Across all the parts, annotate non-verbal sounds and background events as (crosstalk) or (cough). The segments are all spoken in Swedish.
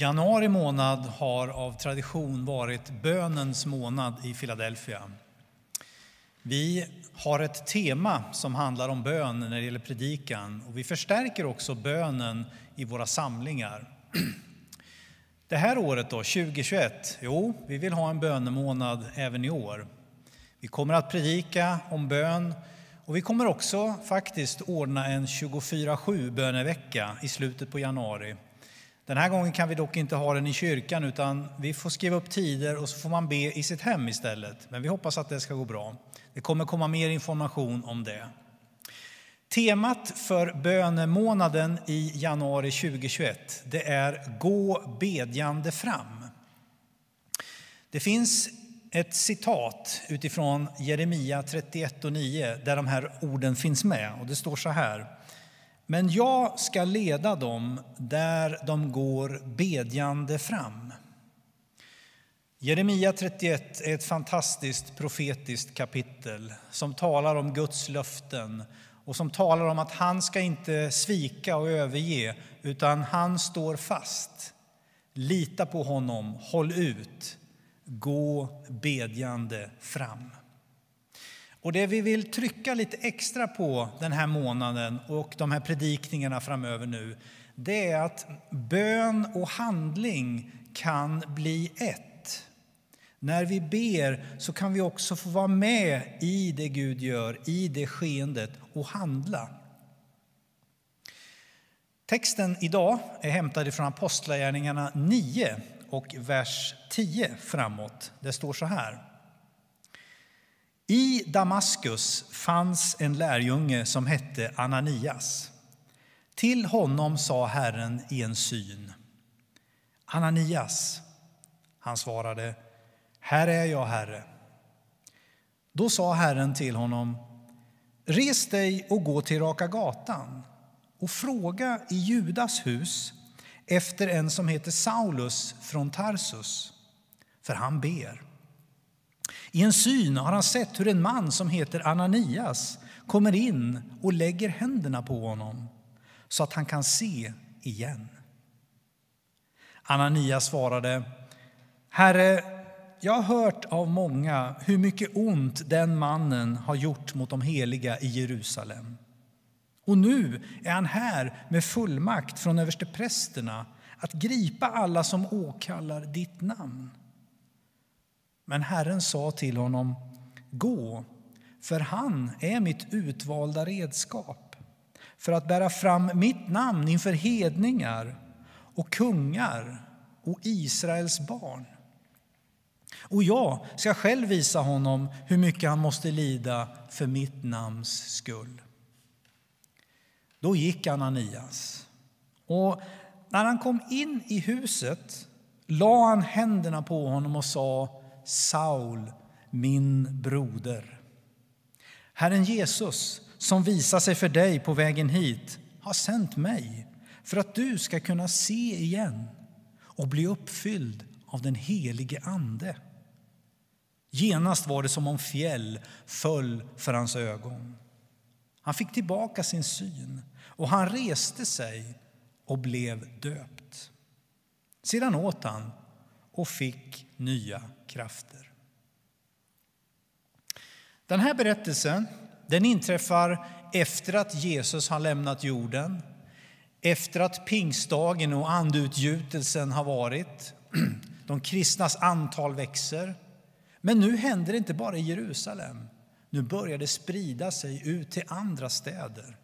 Januari månad har av tradition varit bönens månad i Philadelphia. Vi har ett tema som handlar om bön när det gäller predikan och vi förstärker också bönen i våra samlingar. (clears throat) Det här året då, 2021, jo, vi vill ha en bönemånad även i år. Vi kommer att predika om bön och vi kommer också faktiskt ordna en 24-7 bönevecka i slutet på januari den här gången kan vi dock inte ha den i kyrkan utan vi får skriva upp tider och så får man be i sitt hem istället. Men vi hoppas att det ska gå bra. Det kommer komma mer information om det. Temat för bönemånaden i januari 2021 det är Gå bedjande fram. Det finns ett citat utifrån Jeremia 31 och 9 där de här orden finns med och det står så här. Men jag ska leda dem där de går bedjande fram. Jeremia 31 är ett fantastiskt profetiskt kapitel som talar om Guds löften och som talar om att han ska inte svika och överge utan han står fast. Lita på honom, håll ut, gå bedjande fram. Och det vi vill trycka lite extra på den här månaden och de här predikningarna framöver nu, det är att bön och handling kan bli ett. När vi ber så kan vi också få vara med i det Gud gör, i det skeendet och handla. Texten idag är hämtad från Apostlagärningarna 9 och vers 10 framåt. Det står så här. I Damaskus fanns en lärjunge som hette Ananias. Till honom sa Herren i en syn. Ananias. Han svarade, här är jag, Herre. Då sa Herren till honom, res dig och gå till Raka gatan och fråga i Judas hus efter en som heter Saulus från Tarsus, för han ber. I en syn har han sett hur en man som heter Ananias kommer in och lägger händerna på honom så att han kan se igen. Ananias svarade, Herre, jag har hört av många hur mycket ont den mannen har gjort mot de heliga i Jerusalem. Och nu är han här med fullmakt från översteprästerna att gripa alla som åkallar ditt namn. Men Herren sa till honom, gå, för han är mitt utvalda redskap för att bära fram mitt namn inför hedningar och kungar och Israels barn. Och jag ska själv visa honom hur mycket han måste lida för mitt namns skull. Då gick Ananias, och när han kom in i huset la han händerna på honom och sa Saul, min broder. Herren Jesus, som visar sig för dig på vägen hit, har sänt mig för att du ska kunna se igen och bli uppfylld av den helige Ande. Genast var det som om fjäll föll för hans ögon. Han fick tillbaka sin syn och han reste sig och blev döpt. Sedan åt han och fick nya krafter. Den här berättelsen den inträffar efter att Jesus har lämnat jorden, efter att pingstdagen och andutgjutelsen har varit. (clears throat) De kristnas antal växer. Men nu händer det inte bara i Jerusalem. Nu börjar det sprida sig ut till andra städer.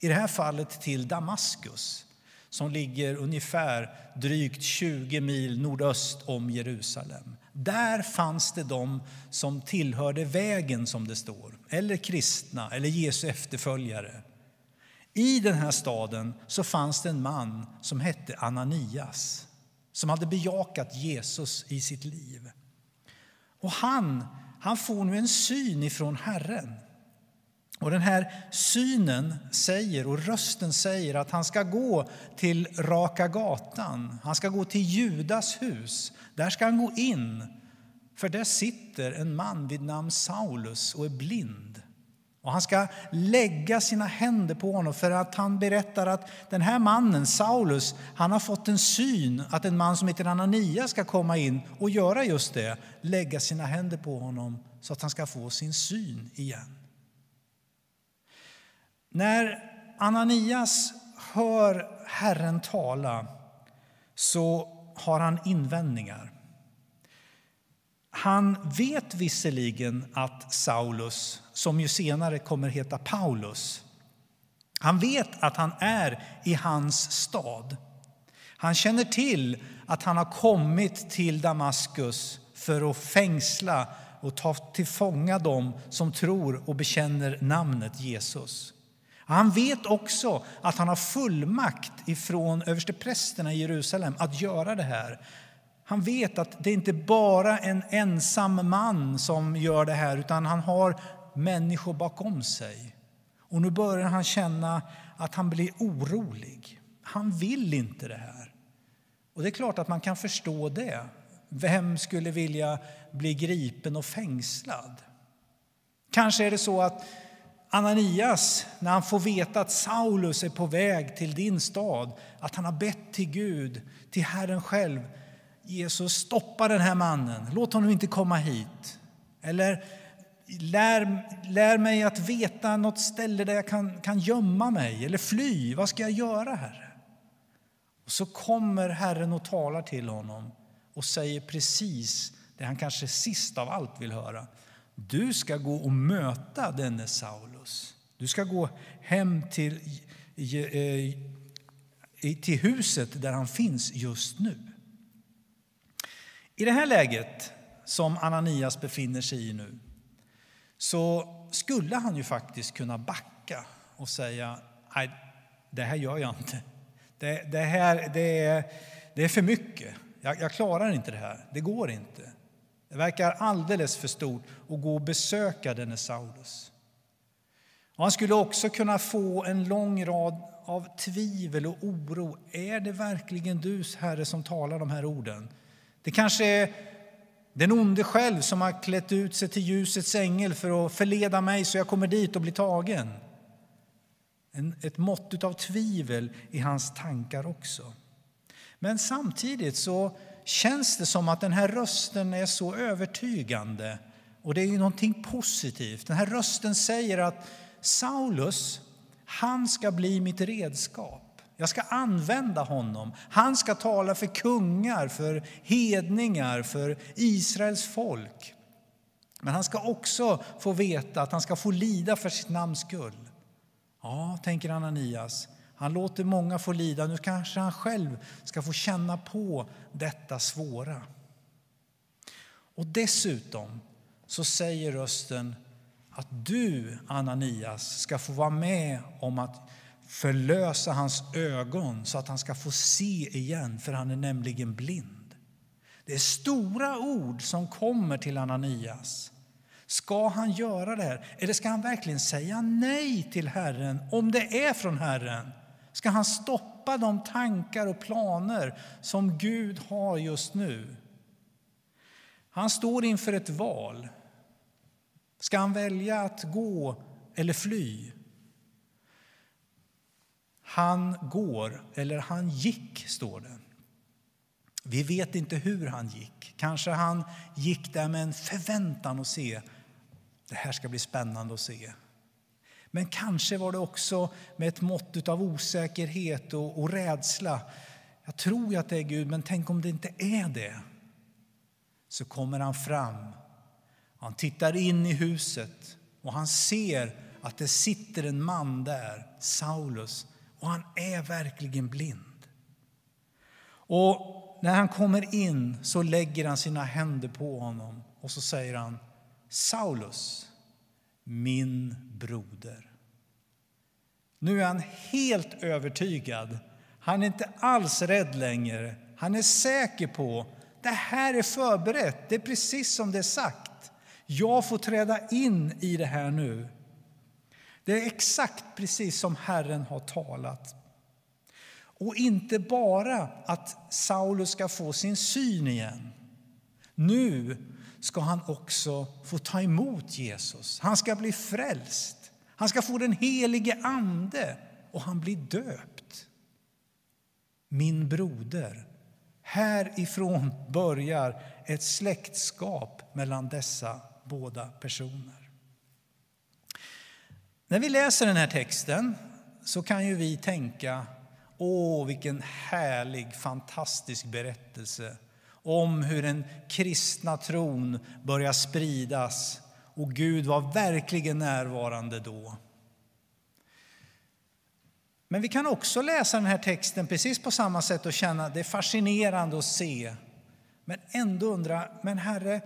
I det här fallet till Damaskus som ligger ungefär drygt 20 mil nordöst om Jerusalem. Där fanns det de som tillhörde vägen, som det står, eller kristna eller Jesu efterföljare. I den här staden så fanns det en man som hette Ananias som hade bejakat Jesus i sitt liv. Och han, han får nu en syn ifrån Herren. Och den här synen säger och rösten säger att han ska gå till Raka gatan. Han ska gå till Judas hus. Där ska han gå in. För där sitter en man vid namn Saulus och är blind. Och han ska lägga sina händer på honom för att han berättar att den här mannen, Saulus, han har fått en syn att en man som heter Anania ska komma in och göra just det, lägga sina händer på honom så att han ska få sin syn igen. När Ananias hör Herren tala så har han invändningar. Han vet visserligen att Saulus, som ju senare kommer heta Paulus, han vet att han är i hans stad. Han känner till att han har kommit till Damaskus för att fängsla och ta till fånga dem som tror och bekänner namnet Jesus. Han vet också att han har fullmakt ifrån översteprästerna i Jerusalem att göra det här. Han vet att det inte bara är en ensam man som gör det här utan han har människor bakom sig. Och nu börjar han känna att han blir orolig. Han vill inte det här. Och det är klart att man kan förstå det. Vem skulle vilja bli gripen och fängslad? Kanske är det så att Ananias, när han får veta att Saulus är på väg till din stad, att han har bett till Gud, till Herren själv. Jesus, stoppa den här mannen, låt honom inte komma hit. Eller lär, lär mig att veta något ställe där jag kan, kan gömma mig eller fly. Vad ska jag göra, Herre? Och så kommer Herren och talar till honom och säger precis det han kanske sist av allt vill höra. Du ska gå och möta denne Saulus. Du ska gå hem till, eh, till huset där han finns just nu. I det här läget som Ananias befinner sig i nu så skulle han ju faktiskt kunna backa och säga nej, det här gör jag inte. Det, det här det är, det är för mycket. Jag, jag klarar inte det här. Det går inte. Det verkar alldeles för stort att gå och besöka denne Saulus. Och han skulle också kunna få en lång rad av tvivel och oro. Är det verkligen du, Herre, som talar de här orden? Det kanske är den onde själv som har klätt ut sig till ljusets ängel för att förleda mig så jag kommer dit och blir tagen. En, ett mått av tvivel i hans tankar också. Men samtidigt så känns det som att den här rösten är så övertygande. Och det är ju någonting positivt. Den här rösten säger att Saulus, han ska bli mitt redskap. Jag ska använda honom. Han ska tala för kungar, för hedningar, för Israels folk. Men han ska också få veta att han ska få lida för sitt namns skull. Ja, tänker Ananias, han låter många få lida. Nu kanske han själv ska få känna på detta svåra. Och dessutom så säger rösten att du, Ananias, ska få vara med om att förlösa hans ögon så att han ska få se igen, för han är nämligen blind. Det är stora ord som kommer till Ananias. Ska han göra det här? Eller ska han verkligen säga nej till Herren om det är från Herren? Ska han stoppa de tankar och planer som Gud har just nu? Han står inför ett val. Ska han välja att gå eller fly? Han går, eller han gick, står det. Vi vet inte hur han gick. Kanske han gick där med en förväntan att se. Det här ska bli spännande att se. Men kanske var det också med ett mått av osäkerhet och, och rädsla. Jag tror att det är Gud, men tänk om det inte är det. Så kommer han fram. Han tittar in i huset och han ser att det sitter en man där, Saulus, och han är verkligen blind. Och när han kommer in så lägger han sina händer på honom och så säger han Saulus, min broder. Nu är han helt övertygad. Han är inte alls rädd längre. Han är säker på det här är förberett. Det är precis som det är sagt. Jag får träda in i det här nu. Det är exakt precis som Herren har talat. Och inte bara att Saulus ska få sin syn igen. Nu ska han också få ta emot Jesus. Han ska bli frälst. Han ska få den helige Ande och han blir döpt. Min broder. Härifrån börjar ett släktskap mellan dessa båda personer. När vi läser den här texten så kan ju vi tänka Åh, vilken härlig, fantastisk berättelse om hur den kristna tron börjar spridas och Gud var verkligen närvarande då. Men vi kan också läsa den här texten precis på samma sätt och känna det är fascinerande att se. Men ändå undra, men Herre,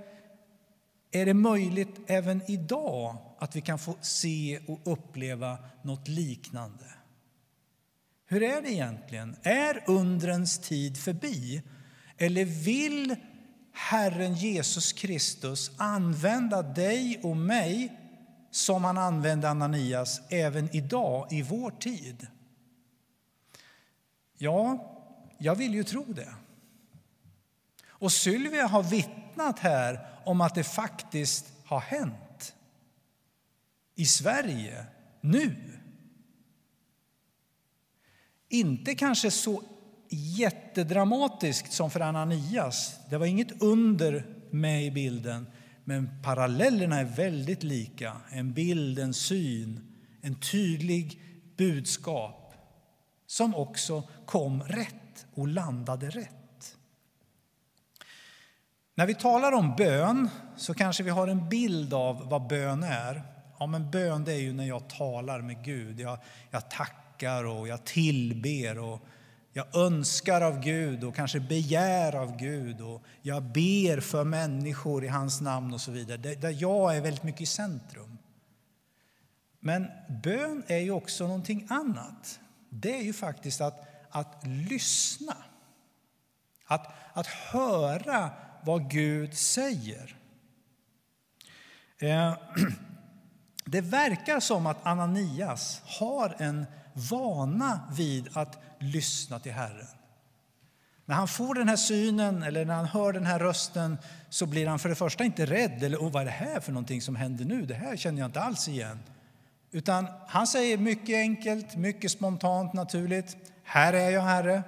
är det möjligt även idag att vi kan få se och uppleva något liknande? Hur är det egentligen? Är undrens tid förbi? Eller vill Herren Jesus Kristus använda dig och mig som han använde Ananias även idag, i vår tid? Ja, jag vill ju tro det. Och Sylvia har vittnat här om att det faktiskt har hänt i Sverige nu. Inte kanske så jättedramatiskt som för Ananias. Det var inget under med i bilden, men parallellerna är väldigt lika. En bild, en syn, en tydlig budskap som också kom rätt och landade rätt. När vi talar om bön så kanske vi har en bild av vad bön är. Ja, men bön det är ju när jag talar med Gud. Jag, jag tackar och jag tillber och jag önskar av Gud och kanske begär av Gud och jag ber för människor i hans namn och så vidare. Där jag är väldigt mycket i centrum. Men bön är ju också någonting annat. Det är ju faktiskt att, att lyssna. Att, att höra vad Gud säger. Eh, (clears throat) det verkar som att Ananias har en vana vid att lyssna till Herren. När han får den här synen eller när han hör den här rösten så blir han för det första inte rädd eller oh, vad är det här för någonting som händer nu? Det här känner jag inte alls igen. Utan han säger mycket enkelt, mycket spontant, naturligt. Här är jag, Herre.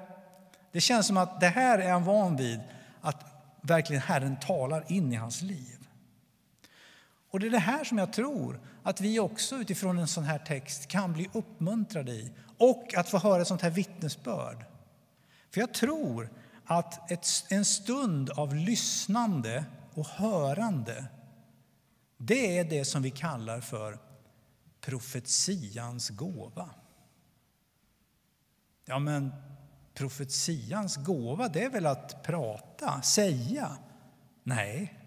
Det känns som att det här är han van vid, att verkligen Herren talar in i hans liv. Och det är det här som jag tror att vi också utifrån en sån här text kan bli uppmuntrade i och att få höra ett sånt här vittnesbörd. För jag tror att ett, en stund av lyssnande och hörande det är det som vi kallar för profetians gåva. Ja, men profetians gåva, det är väl att prata, säga? Nej,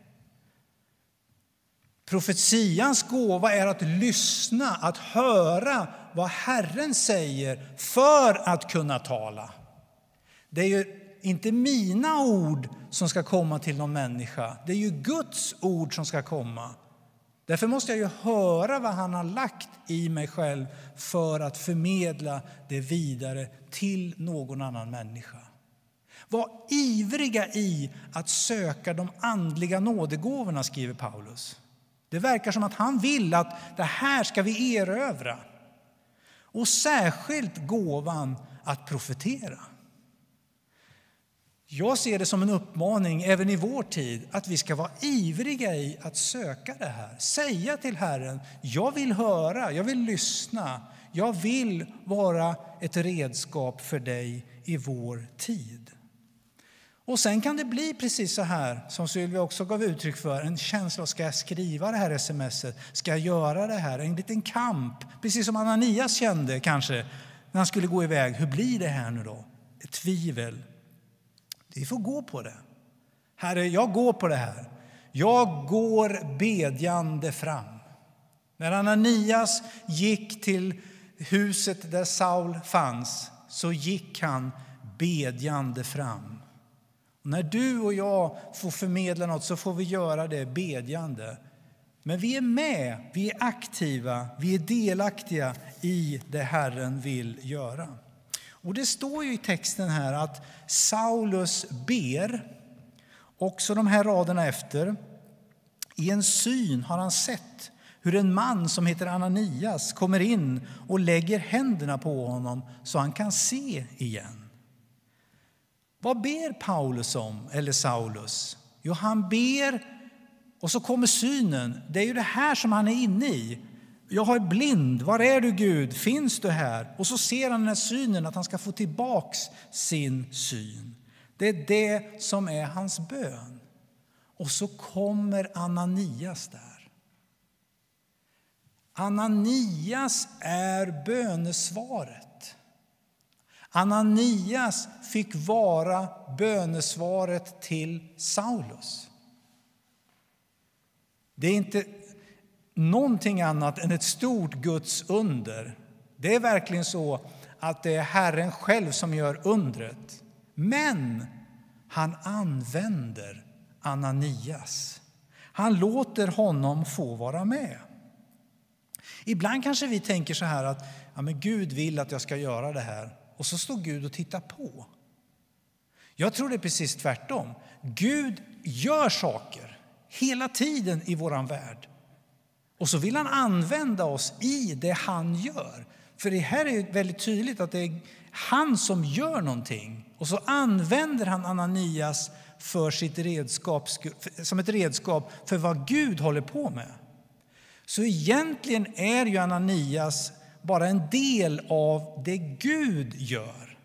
Profetians gåva är att lyssna, att höra vad Herren säger för att kunna tala. Det är ju inte mina ord som ska komma till någon människa, det är ju Guds ord som ska komma. Därför måste jag ju höra vad han har lagt i mig själv för att förmedla det vidare till någon annan människa. Var ivriga i att söka de andliga nådegåvorna, skriver Paulus. Det verkar som att han vill att det här ska vi erövra. Och särskilt gåvan att profetera. Jag ser det som en uppmaning även i vår tid att vi ska vara ivriga i att söka det här. Säga till Herren, jag vill höra, jag vill lyssna, jag vill vara ett redskap för dig i vår tid. Och sen kan det bli precis så här som Sylvia också gav uttryck för, en känsla av ska jag skriva det här smset, ska jag göra det här? En liten kamp, precis som Ananias kände kanske när han skulle gå iväg. Hur blir det här nu då? Ett tvivel. Vi får gå på det. Herre, jag går på det här. Jag går bedjande fram. När Ananias gick till huset där Saul fanns så gick han bedjande fram. Och när du och jag får förmedla något så får vi göra det bedjande. Men vi är med, vi är aktiva, vi är delaktiga i det Herren vill göra. Och det står ju i texten här att Saulus ber, också de här raderna efter. I en syn har han sett hur en man som heter Ananias kommer in och lägger händerna på honom så han kan se igen. Vad ber Paulus om, eller Saulus? Jo, han ber och så kommer synen. Det är ju det här som han är inne i. Jag är blind. Var är du, Gud? Finns du här? Och så ser han den här synen, att han ska få tillbaks sin syn. Det är det som är hans bön. Och så kommer Ananias där. Ananias är bönesvaret. Ananias fick vara bönesvaret till Saulus. Det är inte någonting annat än ett stort Guds under. Det är verkligen så att det är Herren själv som gör undret. Men han använder Ananias. Han låter honom få vara med. Ibland kanske vi tänker så här att ja, men Gud vill att jag ska göra det här och så står Gud och tittar på. Jag tror det är precis tvärtom. Gud gör saker hela tiden i vår värld. Och så vill han använda oss i det han gör. För det här är väldigt tydligt att det är han som gör någonting. Och så använder han Ananias för sitt redskap, som ett redskap för vad Gud håller på med. Så egentligen är ju Ananias bara en del av det Gud gör.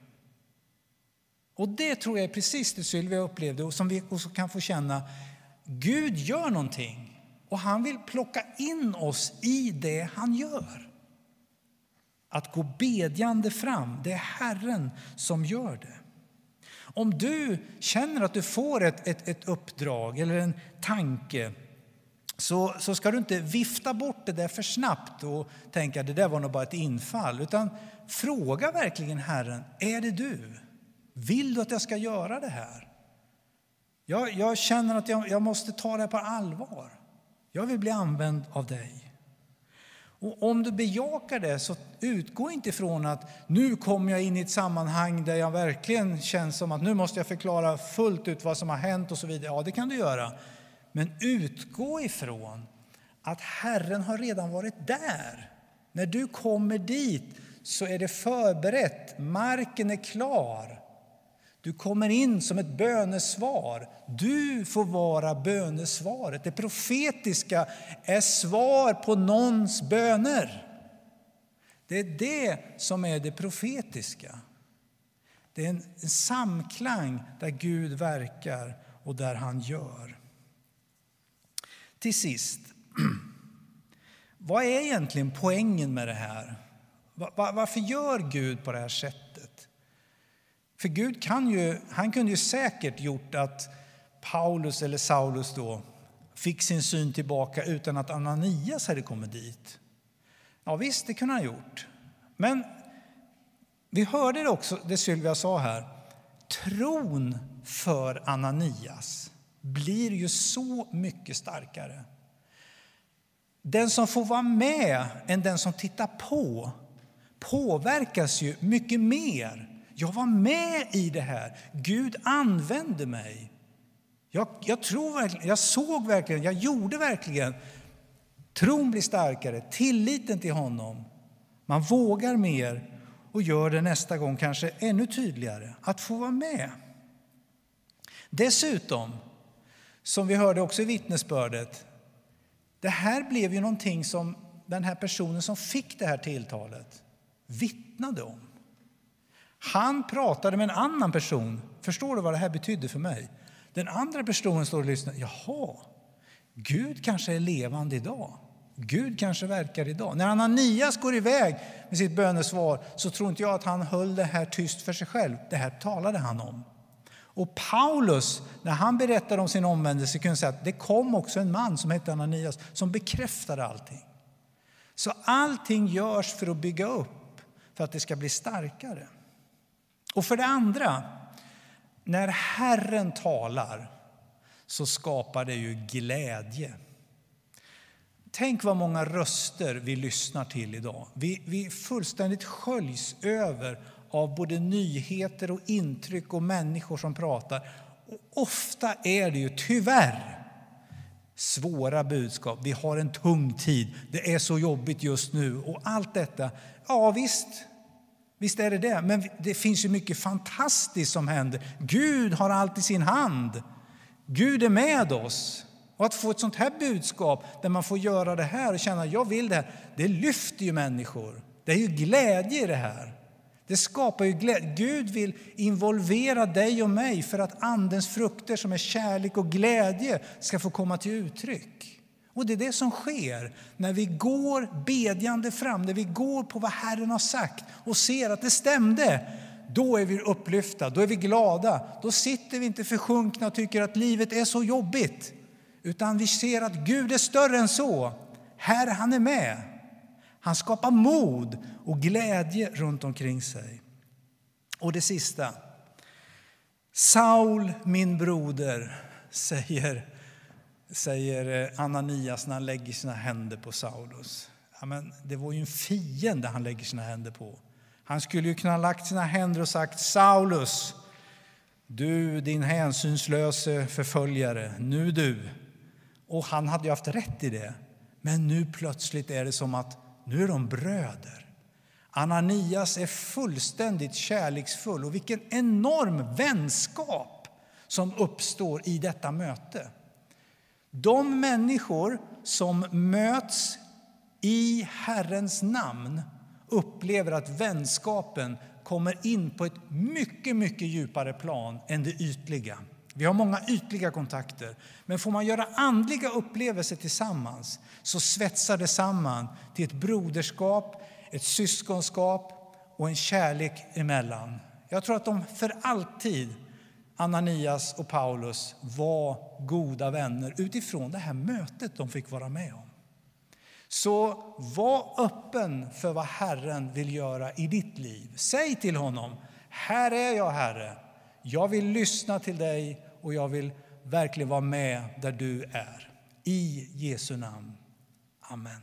Och det tror jag är precis det Sylvia upplevde och som vi också kan få känna. Gud gör någonting och han vill plocka in oss i det han gör. Att gå bedjande fram, det är Herren som gör det. Om du känner att du får ett, ett, ett uppdrag eller en tanke så, så ska du inte vifta bort det där för snabbt och tänka att det där var nog bara ett infall. Utan fråga verkligen Herren, är det du? Vill du att jag ska göra det här? Jag, jag känner att jag, jag måste ta det här på allvar. Jag vill bli använd av dig. Och om du bejakar det, så utgå inte ifrån att nu kommer jag in i ett sammanhang där jag verkligen känns som att nu måste jag förklara fullt ut vad som har hänt och så vidare. Ja, det kan du göra. Men utgå ifrån att Herren har redan varit där. När du kommer dit så är det förberett, marken är klar. Du kommer in som ett bönesvar. Du får vara bönesvaret. Det profetiska är svar på någons böner. Det är det som är det profetiska. Det är en samklang där Gud verkar och där han gör. Till sist, (clears throat) vad är egentligen poängen med det här? Varför gör Gud på det här sättet? För Gud kan ju, han kunde ju säkert gjort att Paulus eller Saulus då fick sin syn tillbaka utan att Ananias hade kommit dit. Ja visst, det kunde han gjort. Men vi hörde det också, det Sylvia sa här. Tron för Ananias blir ju så mycket starkare. Den som får vara med än den som tittar på påverkas ju mycket mer. Jag var med i det här. Gud använde mig. Jag, jag, tror verkligen, jag såg verkligen, jag gjorde verkligen. Tron blir starkare, tilliten till honom. Man vågar mer och gör det nästa gång kanske ännu tydligare. Att få vara med. Dessutom som vi hörde också i vittnesbördet, det här blev ju någonting som den här personen som fick det här tilltalet vittnade om. Han pratade med en annan person. Förstår du vad det här betydde för mig? Den andra personen står och lyssnar. Jaha, Gud kanske är levande idag. Gud kanske verkar idag. När Ananias går iväg med sitt bönesvar så tror inte jag att han höll det här tyst för sig själv. Det här talade han om. Och Paulus, när han berättade om sin omvändelse, kunde säga att det kom också en man som hette Ananias som bekräftade allting. Så allting görs för att bygga upp, för att det ska bli starkare. Och för det andra, när Herren talar så skapar det ju glädje. Tänk vad många röster vi lyssnar till idag. Vi, vi fullständigt sköljs över av både nyheter och intryck och människor som pratar. Och ofta är det ju tyvärr svåra budskap. Vi har en tung tid. Det är så jobbigt just nu. Och allt detta, ja visst, visst är det det. Men det finns ju mycket fantastiskt som händer. Gud har allt i sin hand. Gud är med oss. Och att få ett sånt här budskap där man får göra det här och känna jag vill det här, det lyfter ju människor. Det är ju glädje i det här. Det skapar ju glädje. Gud vill involvera dig och mig för att Andens frukter som är kärlek och glädje ska få komma till uttryck. Och det är det som sker när vi går bedjande fram, när vi går på vad Herren har sagt och ser att det stämde. Då är vi upplyfta, då är vi glada. Då sitter vi inte försjunkna och tycker att livet är så jobbigt. Utan vi ser att Gud är större än så. Herre, han är med. Han skapar mod och glädje runt omkring sig. Och det sista. Saul, min broder, säger, säger eh, Ananias när han lägger sina händer på Saulus. Ja, men det var ju en fiende han lägger sina händer på. Han skulle ju kunna ha lagt sina händer och sagt Saulus, du din hänsynslöse förföljare, nu du. Och han hade ju haft rätt i det. Men nu plötsligt är det som att nu är de bröder. Ananias är fullständigt kärleksfull och vilken enorm vänskap som uppstår i detta möte. De människor som möts i Herrens namn upplever att vänskapen kommer in på ett mycket, mycket djupare plan än det ytliga. Vi har många ytliga kontakter, men får man göra andliga upplevelser tillsammans så svetsar det samman till ett broderskap, ett syskonskap och en kärlek emellan. Jag tror att de för alltid, Ananias och Paulus, var goda vänner utifrån det här mötet de fick vara med om. Så var öppen för vad Herren vill göra i ditt liv. Säg till honom, här är jag Herre. Jag vill lyssna till dig och jag vill verkligen vara med där du är. I Jesu namn. Amen.